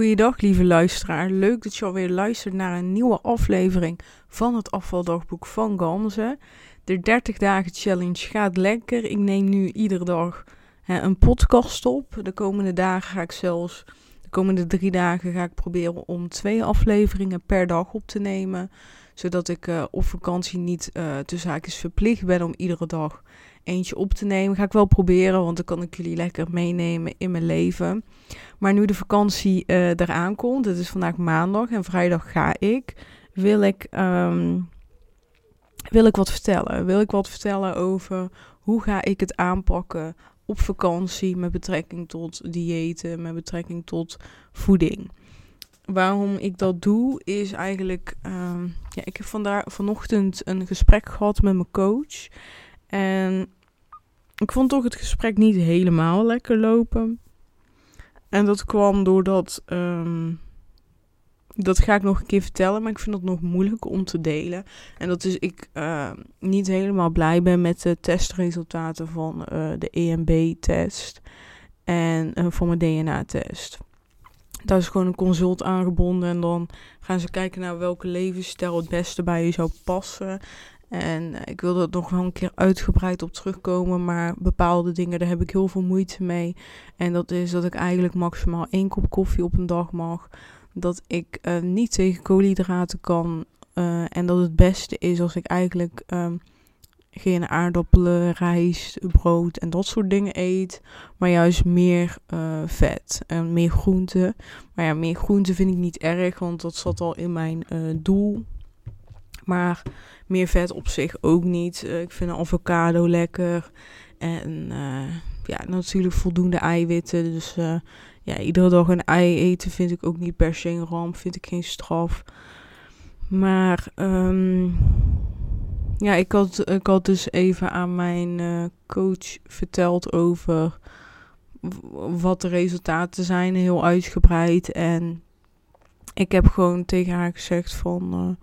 Goeiedag, lieve luisteraar. Leuk dat je alweer luistert naar een nieuwe aflevering van het afvaldagboek van Ganzen. De 30 dagen challenge gaat lekker. Ik neem nu iedere dag hè, een podcast op. De komende dagen ga ik zelfs, de komende drie dagen ga ik proberen om twee afleveringen per dag op te nemen. Zodat ik uh, op vakantie niet uh, tussen haakjes verplicht ben om iedere dag eentje op te nemen. Ga ik wel proberen, want dan kan ik jullie lekker meenemen in mijn leven. Maar nu de vakantie uh, eraan komt, het is vandaag maandag en vrijdag ga ik, wil ik, um, wil ik wat vertellen. Wil ik wat vertellen over hoe ga ik het aanpakken op vakantie met betrekking tot diëten, met betrekking tot voeding. Waarom ik dat doe, is eigenlijk. Um, ja, ik heb vandaar, vanochtend een gesprek gehad met mijn coach. En ik vond toch het gesprek niet helemaal lekker lopen. En dat kwam doordat. Um, dat ga ik nog een keer vertellen, maar ik vind het nog moeilijk om te delen. En dat is ik uh, niet helemaal blij ben met de testresultaten van uh, de EMB-test en uh, van mijn DNA-test. Daar is gewoon een consult aangebonden en dan gaan ze kijken naar welke levensstijl het beste bij je zou passen. En ik wil er nog wel een keer uitgebreid op terugkomen, maar bepaalde dingen, daar heb ik heel veel moeite mee. En dat is dat ik eigenlijk maximaal één kop koffie op een dag mag. Dat ik uh, niet tegen koolhydraten kan. Uh, en dat het beste is als ik eigenlijk um, geen aardappelen, rijst, brood en dat soort dingen eet. Maar juist meer vet en meer groente. Maar ja, meer groente vind ik niet erg, want dat zat al in mijn doel. Maar meer vet op zich ook niet. Uh, ik vind een avocado lekker. En uh, ja, natuurlijk voldoende eiwitten. Dus uh, ja, iedere dag een ei eten vind ik ook niet per se een ramp. Vind ik geen straf. Maar um, ja, ik had, ik had dus even aan mijn coach verteld over wat de resultaten zijn. Heel uitgebreid. En ik heb gewoon tegen haar gezegd van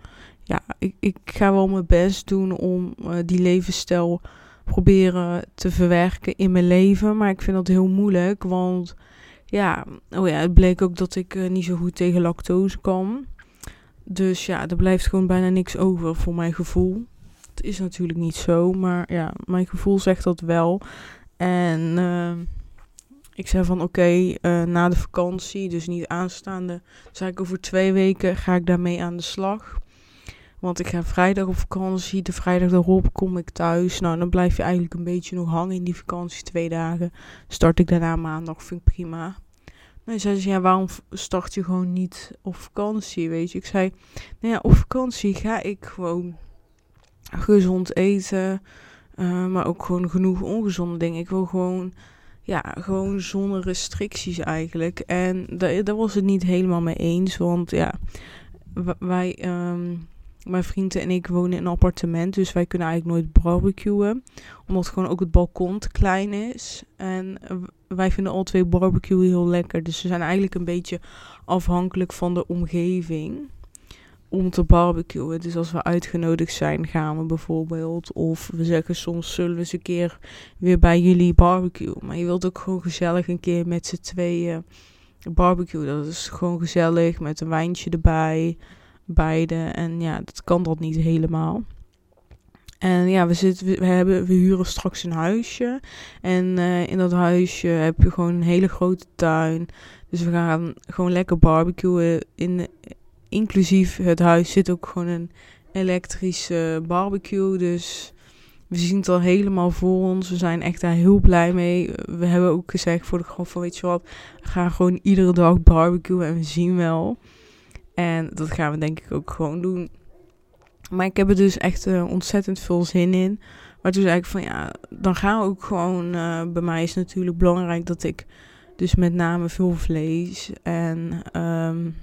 ja, ik, ik ga wel mijn best doen om uh, die levensstijl proberen te verwerken in mijn leven. Maar ik vind dat heel moeilijk, want ja, oh ja, het bleek ook dat ik uh, niet zo goed tegen lactose kan. Dus ja, er blijft gewoon bijna niks over voor mijn gevoel. Het is natuurlijk niet zo, maar ja, mijn gevoel zegt dat wel. En uh, ik zei van oké, na de vakantie, dus niet aanstaande, zei ik over twee weken ga ik daarmee aan de slag. Want ik ga vrijdag op vakantie. De vrijdag erop kom ik thuis. Nou, dan blijf je eigenlijk een beetje nog hangen in die vakantie. Twee dagen. Start ik daarna maandag. Vind ik prima. Nou, zei ze, ja, waarom start je gewoon niet op vakantie, weet je? Ik zei, nou ja, op vakantie ga ik gewoon gezond eten. Uh, maar ook gewoon genoeg ongezonde dingen. Ik wil gewoon, ja, gewoon zonder restricties eigenlijk. En daar, daar was het niet helemaal mee eens. Want ja, wij... Um, mijn vrienden en ik wonen in een appartement, dus wij kunnen eigenlijk nooit barbecuen. Omdat gewoon ook het balkon te klein is. En wij vinden al twee barbecue heel lekker. Dus we zijn eigenlijk een beetje afhankelijk van de omgeving om te barbecuen. Dus als we uitgenodigd zijn, gaan we bijvoorbeeld. Of we zeggen soms zullen we eens een keer weer bij jullie barbecue. Maar je wilt ook gewoon gezellig een keer met z'n tweeën barbecue. Dat is gewoon gezellig met een wijntje erbij beide. En ja, dat kan dat niet helemaal. En ja, we, zitten, we, hebben, we huren straks een huisje. En uh, in dat huisje heb je gewoon een hele grote tuin. Dus we gaan gewoon lekker barbecuen. In, inclusief het huis zit ook gewoon een elektrische barbecue. Dus we zien het al helemaal voor ons. We zijn echt daar heel blij mee. We hebben ook gezegd voor de grap van, weet je wat, we gaan gewoon iedere dag barbecuen en we zien wel. En dat gaan we denk ik ook gewoon doen. Maar ik heb er dus echt uh, ontzettend veel zin in. Maar toen zei ik van ja, dan gaan we ook gewoon. Uh, bij mij is natuurlijk belangrijk dat ik dus met name veel vlees en um,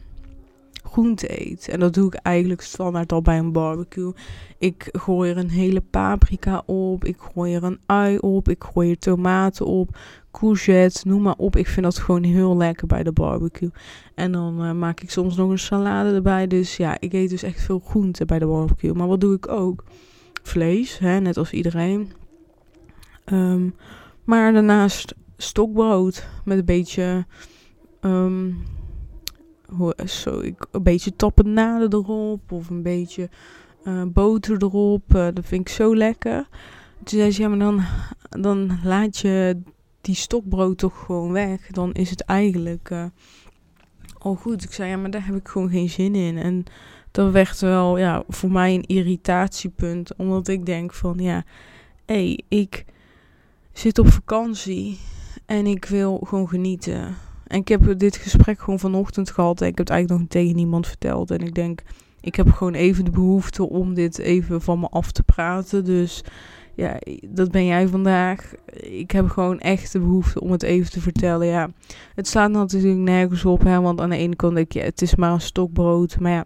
groente eet. En dat doe ik eigenlijk standaard al bij een barbecue. Ik gooi er een hele paprika op. Ik gooi er een ui op. Ik gooi er tomaten op. Courgette, noem maar op. Ik vind dat gewoon heel lekker bij de barbecue. En dan uh, maak ik soms nog een salade erbij. Dus ja, ik eet dus echt veel groente bij de barbecue. Maar wat doe ik ook? Vlees, hè, net als iedereen. Um, maar daarnaast stokbrood met een beetje um, zo, ik, een beetje tapenade erop of een beetje uh, boter erop. Uh, dat vind ik zo lekker. Toen zei ze, ja, maar dan, dan laat je die stokbrood toch gewoon weg. Dan is het eigenlijk uh, al goed. Ik zei, ja, maar daar heb ik gewoon geen zin in. En dat werd wel ja, voor mij een irritatiepunt. Omdat ik denk van, ja, hé, hey, ik zit op vakantie en ik wil gewoon genieten. En ik heb dit gesprek gewoon vanochtend gehad. En ik heb het eigenlijk nog tegen niemand verteld. En ik denk, ik heb gewoon even de behoefte om dit even van me af te praten. Dus ja, dat ben jij vandaag. Ik heb gewoon echt de behoefte om het even te vertellen. Ja, het staat natuurlijk nergens op. Hè, want aan de ene kant denk je, het is maar een stokbrood. Maar ja,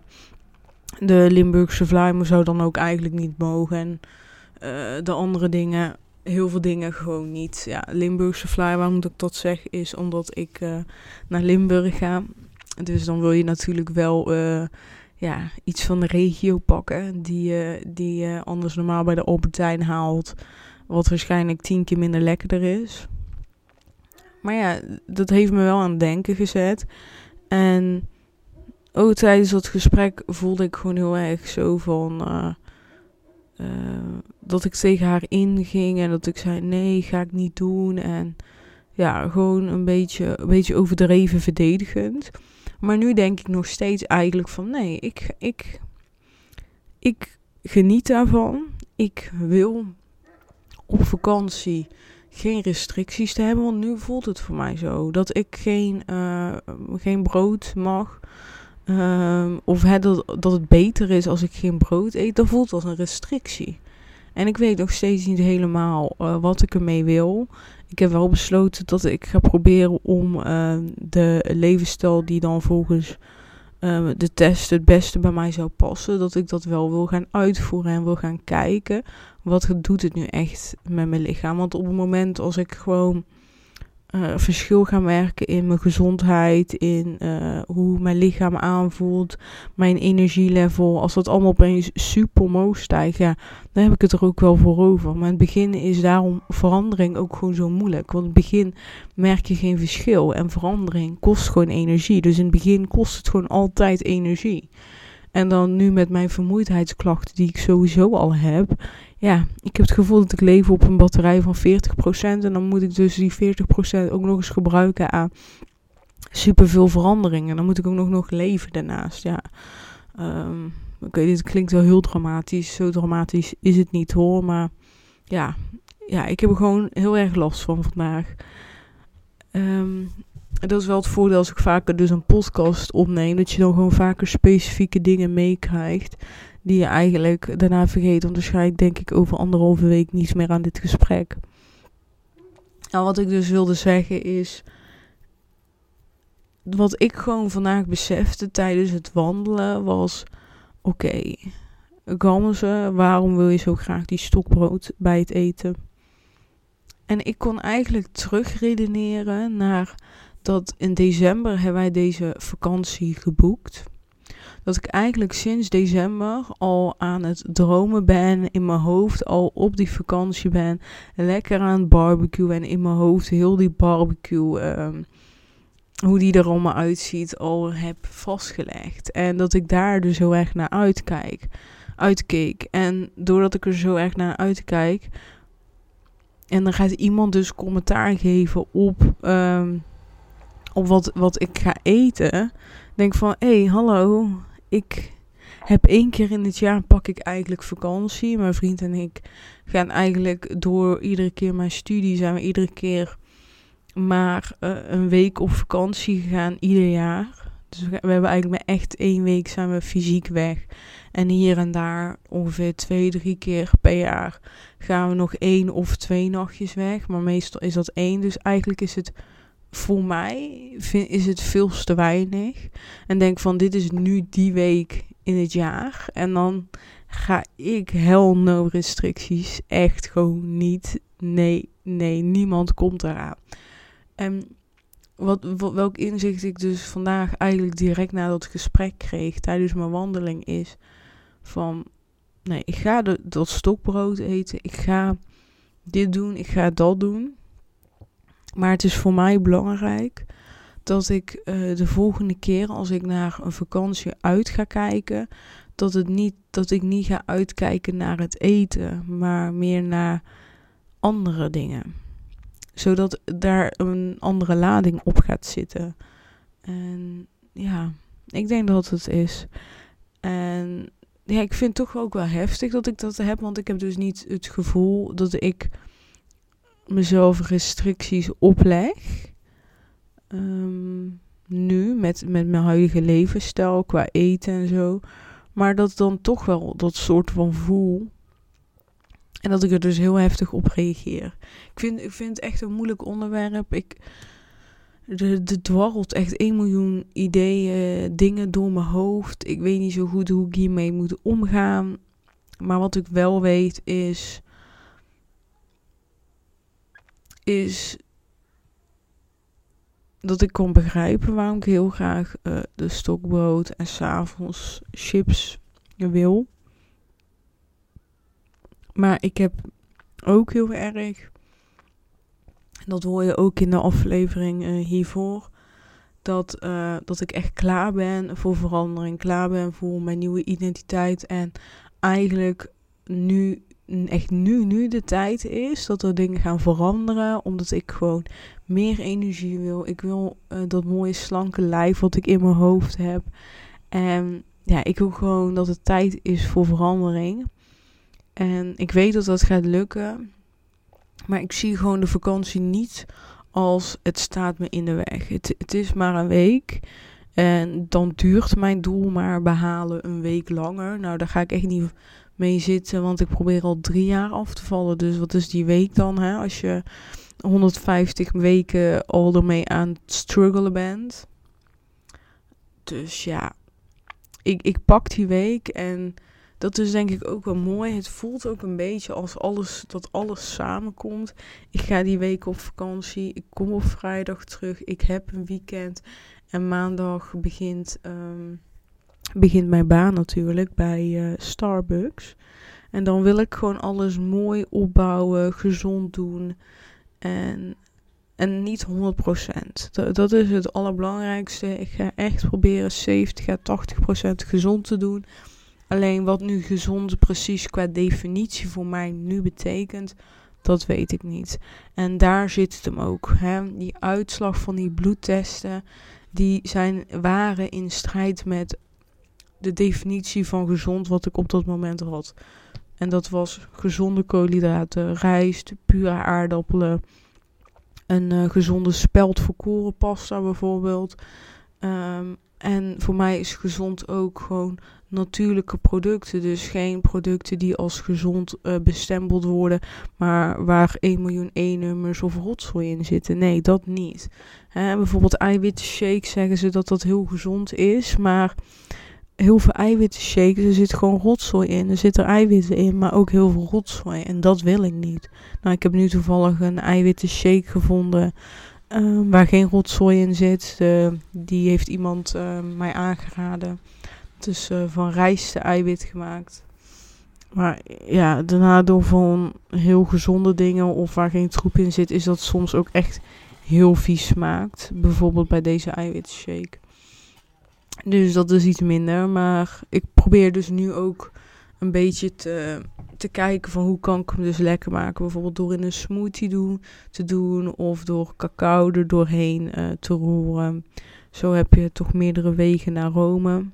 de Limburgse vlaimen zou dan ook eigenlijk niet mogen. En uh, de andere dingen heel veel dingen gewoon niet. Ja, Limburgse fly, waarom moet ik dat zeggen, is omdat ik uh, naar Limburg ga. Dus dan wil je natuurlijk wel uh, ja, iets van de regio pakken, die, uh, die je anders normaal bij de Albertijn haalt. Wat waarschijnlijk tien keer minder lekkerder is. Maar ja, dat heeft me wel aan het denken gezet. En ook tijdens dat gesprek voelde ik gewoon heel erg zo van uh, dat ik tegen haar inging en dat ik zei: nee, ga ik niet doen. En ja, gewoon een beetje, een beetje overdreven verdedigend. Maar nu denk ik nog steeds eigenlijk van: nee, ik, ik, ik geniet daarvan. Ik wil op vakantie geen restricties te hebben. Want nu voelt het voor mij zo dat ik geen, uh, geen brood mag. Um, of dat, dat het beter is als ik geen brood eet, dat voelt als een restrictie. En ik weet nog steeds niet helemaal uh, wat ik ermee wil. Ik heb wel besloten dat ik ga proberen om uh, de levensstijl die dan volgens uh, de test het beste bij mij zou passen, dat ik dat wel wil gaan uitvoeren en wil gaan kijken. Wat doet het nu echt met mijn lichaam? Want op het moment als ik gewoon uh, verschil gaan merken in mijn gezondheid, in uh, hoe mijn lichaam aanvoelt, mijn energielevel. Als dat allemaal opeens super omhoog stijgt, ja, dan heb ik het er ook wel voor over. Maar in het begin is daarom verandering ook gewoon zo moeilijk. Want in het begin merk je geen verschil en verandering kost gewoon energie. Dus in het begin kost het gewoon altijd energie. En dan nu met mijn vermoeidheidsklachten die ik sowieso al heb, ja, ik heb het gevoel dat ik leef op een batterij van 40%. En dan moet ik dus die 40% ook nog eens gebruiken aan superveel veranderingen. Dan moet ik ook nog, nog leven daarnaast. Ja, oké, okay, dit klinkt wel heel dramatisch. Zo dramatisch is het niet hoor. Maar ja, ja ik heb er gewoon heel erg last van vandaag. Um, dat is wel het voordeel als ik vaker dus een podcast opneem. Dat je dan gewoon vaker specifieke dingen meekrijgt die je eigenlijk daarna vergeet. Want waarschijnlijk denk ik over anderhalve week niets meer aan dit gesprek. Nou, wat ik dus wilde zeggen is. Wat ik gewoon vandaag besefte tijdens het wandelen was: oké, okay, waarom wil je zo graag die stokbrood bij het eten? En ik kon eigenlijk terugredeneren naar dat in december hebben wij deze vakantie geboekt dat ik eigenlijk sinds december al aan het dromen ben, in mijn hoofd al op die vakantie ben, lekker aan het barbecue en in mijn hoofd heel die barbecue, um, hoe die er allemaal uitziet, al heb vastgelegd. En dat ik daar dus heel erg naar uitkijk, uitkeek. En doordat ik er zo erg naar uitkijk, en dan gaat iemand dus commentaar geven op, um, op wat, wat ik ga eten. Denk van, hé, hey, hallo, ik heb één keer in het jaar pak ik eigenlijk vakantie. Mijn vriend en ik gaan eigenlijk door iedere keer mijn studie zijn we iedere keer maar uh, een week op vakantie gegaan ieder jaar. Dus we, we, hebben eigenlijk maar echt één week zijn we fysiek weg. En hier en daar ongeveer twee, drie keer per jaar gaan we nog één of twee nachtjes weg. Maar meestal is dat één. Dus eigenlijk is het voor mij vind, is het veel te weinig. En denk van dit is nu die week in het jaar. En dan ga ik hell no restricties. Echt gewoon niet. Nee, nee, niemand komt eraan. En wat, welk inzicht ik dus vandaag eigenlijk direct na dat gesprek kreeg tijdens mijn wandeling is van nee, ik ga dat stokbrood eten. Ik ga dit doen. Ik ga dat doen. Maar het is voor mij belangrijk dat ik eh, de volgende keer als ik naar een vakantie uit ga kijken, dat, het niet, dat ik niet ga uitkijken naar het eten, maar meer naar andere dingen. Zodat daar een andere lading op gaat zitten. En ja, ik denk dat het is. En ja, ik vind het toch ook wel heftig dat ik dat heb, want ik heb dus niet het gevoel dat ik mezelf restricties opleg. Ehm, nu, met, met mijn huidige levensstijl qua eten en zo. Maar dat dan toch wel dat soort van voel. En dat ik er dus heel heftig op reageer. Ik vind, ik vind het echt een moeilijk onderwerp. Ik, er dwarrelt echt 1 miljoen ideeën, dingen door mijn hoofd. Ik weet niet zo goed hoe ik hiermee moet omgaan. Maar wat ik wel weet is. Is dat ik kon begrijpen waarom ik heel graag uh, de stokbrood en s'avonds chips wil. Maar ik heb ook heel erg, dat hoor je ook in de aflevering uh, hiervoor, dat, uh, dat ik echt klaar ben voor verandering, klaar ben voor mijn nieuwe identiteit. En eigenlijk nu echt nu, nu de tijd is dat er dingen gaan veranderen. Omdat ik gewoon meer energie wil. Ik wil uh, dat mooie slanke lijf wat ik in mijn hoofd heb. En ja, ik wil gewoon dat het tijd is voor verandering. En ik weet dat dat gaat lukken. Maar ik zie gewoon de vakantie niet als het staat me in de weg. Het, het is maar een week. En dan duurt mijn doel maar behalen een week langer. Nou, daar ga ik echt niet mee zitten. Want ik probeer al drie jaar af te vallen. Dus wat is die week dan? Hè? Als je 150 weken al ermee aan het struggelen bent. Dus ja, ik, ik pak die week en dat is denk ik ook wel mooi. Het voelt ook een beetje als alles, dat alles samenkomt. Ik ga die week op vakantie. Ik kom op vrijdag terug. Ik heb een weekend. En maandag begint um, begint mijn baan natuurlijk bij uh, Starbucks. En dan wil ik gewoon alles mooi opbouwen, gezond doen. En, en niet 100%. Dat, dat is het allerbelangrijkste. Ik ga echt proberen 70 à 80% gezond te doen. Alleen wat nu gezond precies qua definitie voor mij nu betekent, dat weet ik niet. En daar zit het hem ook. Hè? Die uitslag van die bloedtesten, die zijn, waren in strijd met de definitie van gezond wat ik op dat moment had. En dat was gezonde koolhydraten, rijst, pure aardappelen, een uh, gezonde speld voor pasta bijvoorbeeld. Um, en voor mij is gezond ook gewoon natuurlijke producten. Dus geen producten die als gezond uh, bestempeld worden, maar waar 1 miljoen E-nummers of rotzooi in zitten. Nee, dat niet. Hè, bijvoorbeeld eiwitten shake zeggen ze dat dat heel gezond is, maar heel veel eiwitten shakes. Er zit gewoon rotzooi in. Er zitten eiwitten in, maar ook heel veel rotzooi. En dat wil ik niet. Nou, ik heb nu toevallig een eiwitten shake gevonden. Uh, waar geen rotzooi in zit. Die heeft iemand uh, mij aangeraden. Het is eh, van rijste eiwit gemaakt. Maar ja, de nadeel van heel gezonde dingen of waar geen troep in zit, is dat soms ook echt heel vies smaakt. Bijvoorbeeld bij deze eiwitshake. Dus dat is iets minder. Maar ik probeer dus nu ook een beetje te, te kijken van hoe kan ik hem dus lekker maken. Bijvoorbeeld door in een smoothie doen, te doen of door cacao er doorheen uh, te roeren. Zo heb je toch meerdere wegen naar Rome.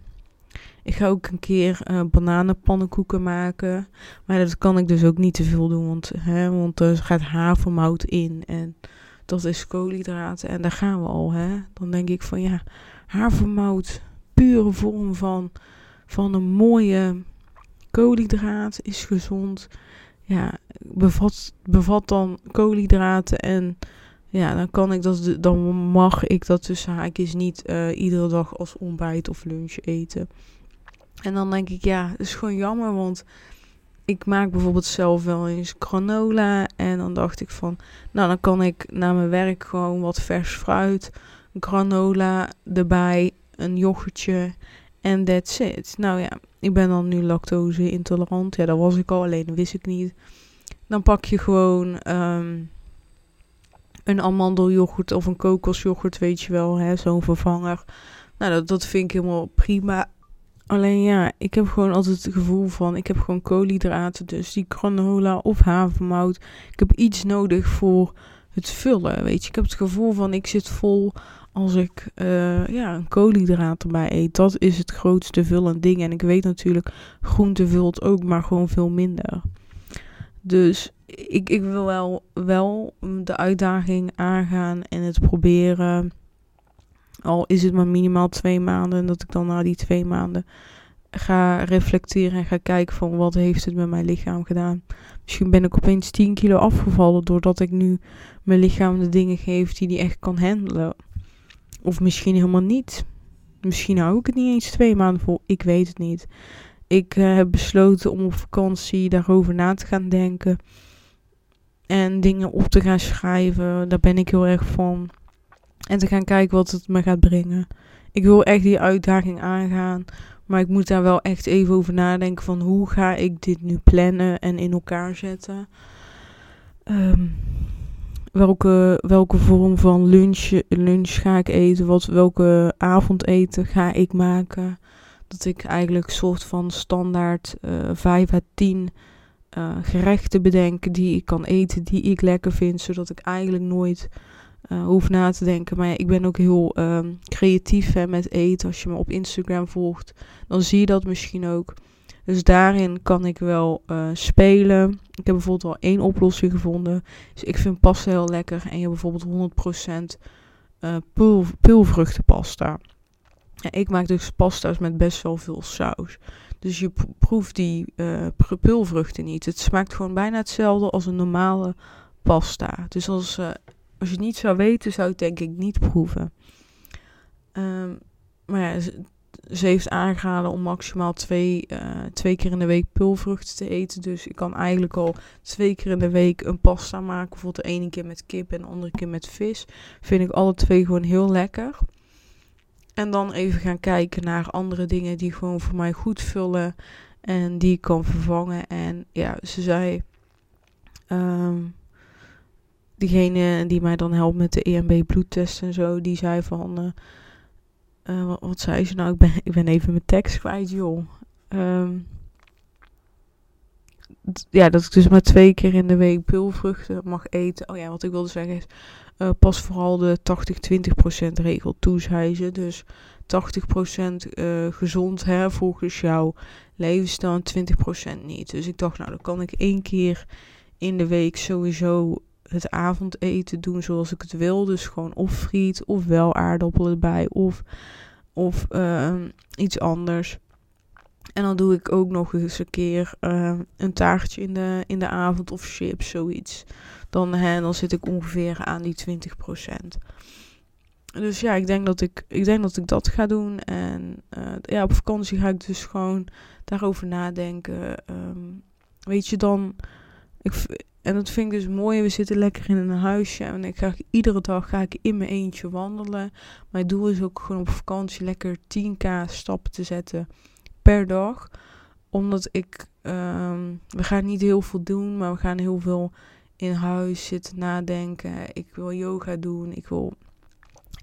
Ik ga ook een keer uh, bananenpannenkoeken maken. Maar dat kan ik dus ook niet te veel doen. Want, hè, want er gaat havermout in. En dat is koolhydraten. En daar gaan we al. Hè. Dan denk ik van ja, havermout pure vorm van, van een mooie koolhydraat, is gezond. Ja, bevat, bevat dan koolhydraten en ja, dan kan ik dat, dan mag ik dat tussen haakjes niet uh, iedere dag als ontbijt of lunch eten. En dan denk ik, ja, het is gewoon jammer, want ik maak bijvoorbeeld zelf wel eens granola. En dan dacht ik van, nou dan kan ik na mijn werk gewoon wat vers fruit, granola erbij een yoghurtje en that's it. Nou ja, ik ben dan nu lactose intolerant. Ja, dat was ik al, alleen dat wist ik niet. Dan pak je gewoon um, een amandelyoghurt of een kokosyoghurt, weet je wel, hè, zo'n vervanger. Nou, dat, dat vind ik helemaal prima. Alleen ja, ik heb gewoon altijd het gevoel van, ik heb gewoon koolhydraten, dus die granola of havermout. Ik heb iets nodig voor het vullen, weet je. Ik heb het gevoel van, ik zit vol als ik uh, ja, een koolhydraat erbij eet. Dat is het grootste vullend ding. En ik weet natuurlijk, groente vult ook, maar gewoon veel minder. Dus ik, ik wil wel, wel de uitdaging aangaan en het proberen. Al is het maar minimaal twee maanden. En dat ik dan na die twee maanden ga reflecteren en ga kijken van wat heeft het met mijn lichaam gedaan. Misschien ben ik opeens 10 kilo afgevallen doordat ik nu mijn lichaam de dingen geef die die echt kan handelen. Of misschien helemaal niet. Misschien hou ik het niet eens twee maanden vol. Ik weet het niet. Ik uh, heb besloten om op vakantie daarover na te gaan denken. En dingen op te gaan schrijven. Daar ben ik heel erg van. En te gaan kijken wat het me gaat brengen. Ik wil echt die uitdaging aangaan. Maar ik moet daar wel echt even over nadenken van hoe ga ik dit nu plannen en in elkaar zetten. Um, welke, welke vorm van lunch, lunch ga ik eten? Wat, welke avondeten ga ik maken? Dat ik eigenlijk soort van standaard uh, eh, 5 à 10 uh, eh, gerechten bedenk die ik kan eten, die ik lekker vind. Zodat ik eigenlijk nooit uh, hoef na te denken. Maar ja, ik ben ook heel uh, creatief hè, met eten. Als je me op Instagram volgt, dan zie je dat misschien ook. Dus daarin kan ik wel uh, spelen. Ik heb bijvoorbeeld al één oplossing gevonden. Dus ik vind pasta heel lekker. En je hebt bijvoorbeeld 100% uh, pul pulvruchtenpasta. Ja, ik maak dus pasta's met best wel veel saus. Dus je proeft die uh, pulvruchten niet. Het smaakt gewoon bijna hetzelfde als een normale pasta. Dus als, als je het niet zou weten, zou ik denk ik niet proeven. Um, maar ja, ze heeft aangeraden om maximaal twee, uh, twee keer in de week pulvruchten te eten. Dus ik kan eigenlijk al twee keer in de week een pasta maken. Bijvoorbeeld de ene keer met kip en de andere keer met vis. Vind ik alle twee gewoon heel lekker. En dan even gaan kijken naar andere dingen die gewoon voor mij goed vullen. En die ik kan vervangen. En ja, ze zei... Um, diegene die mij dan helpt met de EMB bloedtest en zo, die zei van... Uh, uh, wat, zei ze nou? Ik ben, ik ben even mijn tekst kwijt, joh. Um, ja, dat ik dus maar twee keer in de week pulvruchten mag eten. Oh ja, wat ik wilde zeggen is, uh, pas vooral de 80-20% regel toe, zei ze. Dus 80% uh, gezond, hè, volgens jouw levensstijl, 20% niet. Dus ik dacht, nou, dan kan ik één keer in de week sowieso het avondeten doen zoals ik het wil. Dus gewoon of friet, of wel aardappelen erbij, of, of uh, iets anders. En dan doe ik ook nog eens een keer uh, een taartje in de, in de avond of chips, zoiets. Dan, hè, dan zit ik ongeveer aan die 20%. Dus ja, ik denk dat ik, ik, denk dat, ik dat ga doen. En uh, ja, op vakantie ga ik dus gewoon daarover nadenken. Um, weet je, dan... Ik, en dat vind ik dus mooi. We zitten lekker in een huisje. En ik ga iedere dag ga ik in mijn eentje wandelen. Mijn doel is ook gewoon op vakantie lekker 10k stappen te zetten per dag. Omdat ik. Um, we gaan niet heel veel doen, maar we gaan heel veel in huis zitten nadenken. Ik wil yoga doen. Ik wil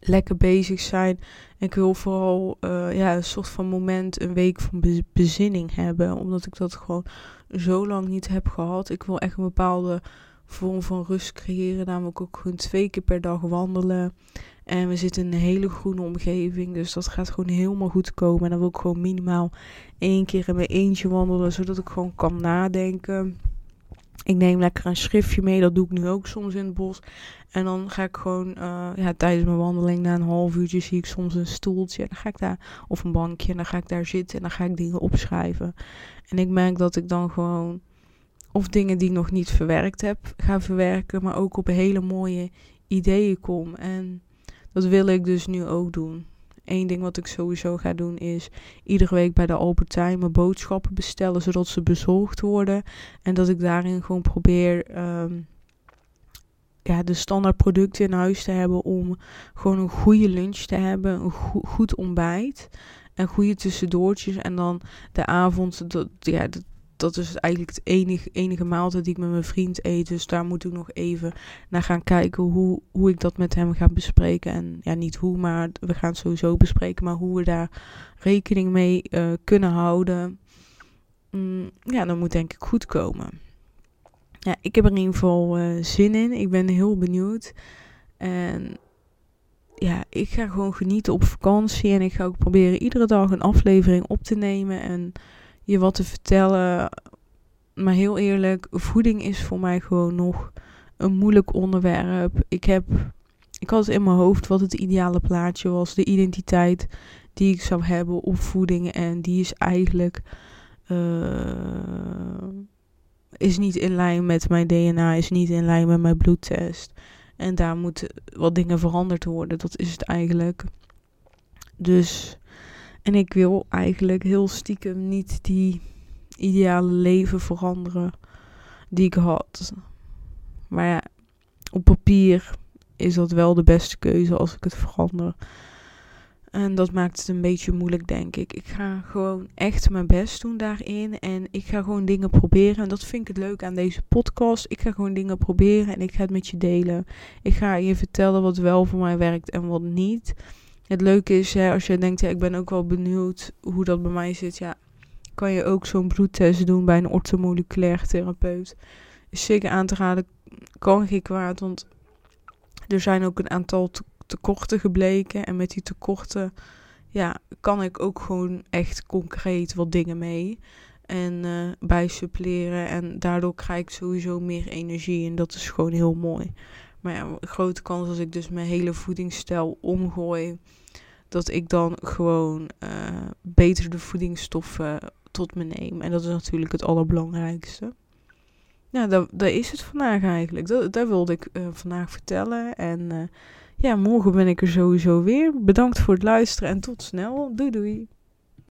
lekker bezig zijn. Ik wil vooral uh, ja, een soort van moment, een week van bezinning hebben. Omdat ik dat gewoon zo lang niet heb gehad. Ik wil echt een bepaalde vorm van rust creëren. Namelijk ook gewoon twee keer per dag wandelen. En we zitten in een hele groene omgeving. Dus dat gaat gewoon helemaal goed komen. En dan wil ik gewoon minimaal één keer in mijn eentje wandelen. Zodat ik gewoon kan nadenken. Ik neem lekker een schriftje mee. Dat doe ik nu ook soms in het bos. En dan ga ik gewoon uh, ja, tijdens mijn wandeling na een half uurtje zie ik soms een stoeltje. En dan ga ik daar, of een bankje. En dan ga ik daar zitten en dan ga ik dingen opschrijven. En ik merk dat ik dan gewoon of dingen die ik nog niet verwerkt heb, ga verwerken. Maar ook op hele mooie ideeën kom. En dat wil ik dus nu ook doen. Eén ding wat ik sowieso ga doen is iedere week bij de Albertijn mijn boodschappen bestellen, zodat ze bezorgd worden. En dat ik daarin gewoon probeer um, ja, de standaard producten in huis te hebben om gewoon een goede lunch te hebben, een go goed ontbijt en goede tussendoortjes. En dan de avond, dat, ja, dat is eigenlijk het enige, enige maaltijd die ik met mijn vriend eet. Dus daar moet ik nog even naar gaan kijken hoe, hoe ik dat met hem ga bespreken. En ja, niet hoe, maar we gaan het sowieso bespreken. Maar hoe we daar rekening mee uh, kunnen houden. Mm, ja, dat moet denk ik goed komen. Ja, ik heb er in ieder geval uh, zin in. Ik ben heel benieuwd. En ja, ik ga gewoon genieten op vakantie. En ik ga ook proberen iedere dag een aflevering op te nemen. En je wat te vertellen. Maar heel eerlijk, voeding is voor mij gewoon nog een moeilijk onderwerp. Ik heb. Ik had in mijn hoofd wat het ideale plaatje was. De identiteit die ik zou hebben op voeding. En die is eigenlijk. Uh, is niet in lijn met mijn DNA. Is niet in lijn met mijn bloedtest. En daar moeten wat dingen veranderd worden. Dat is het eigenlijk. Dus. En ik wil eigenlijk heel stiekem niet die ideale leven veranderen die ik had. Maar ja, op papier is dat wel de beste keuze als ik het verander. En dat maakt het een beetje moeilijk, denk ik. Ik ga gewoon echt mijn best doen daarin. En ik ga gewoon dingen proberen. En dat vind ik het leuk aan deze podcast. Ik ga gewoon dingen proberen en ik ga het met je delen. Ik ga je vertellen wat wel voor mij werkt en wat niet. Het leuke is, hè, als je denkt, ja, ik ben ook wel benieuwd hoe dat bij mij zit. Ja, kan je ook zo'n bloedtest doen bij een orthomoleculair therapeut. Is zeker aan te raden. Kan geen kwaad, want er zijn ook een aantal tekorten gebleken. En met die tekorten ja, kan ik ook gewoon echt concreet wat dingen mee. En uh, bijsuppleren. En daardoor krijg ik sowieso meer energie. En dat is gewoon heel mooi. Maar ja, grote kans als ik dus mijn hele voedingsstijl omgooi. Dat ik dan gewoon uh, beter de voedingsstoffen tot me neem. En dat is natuurlijk het allerbelangrijkste. Ja, dat, is het vandaag eigenlijk. Dat, wilde ik uh, vandaag vertellen. En ja, morgen ben ik er sowieso weer. Bedankt voor het luisteren en tot snel. Doei doei.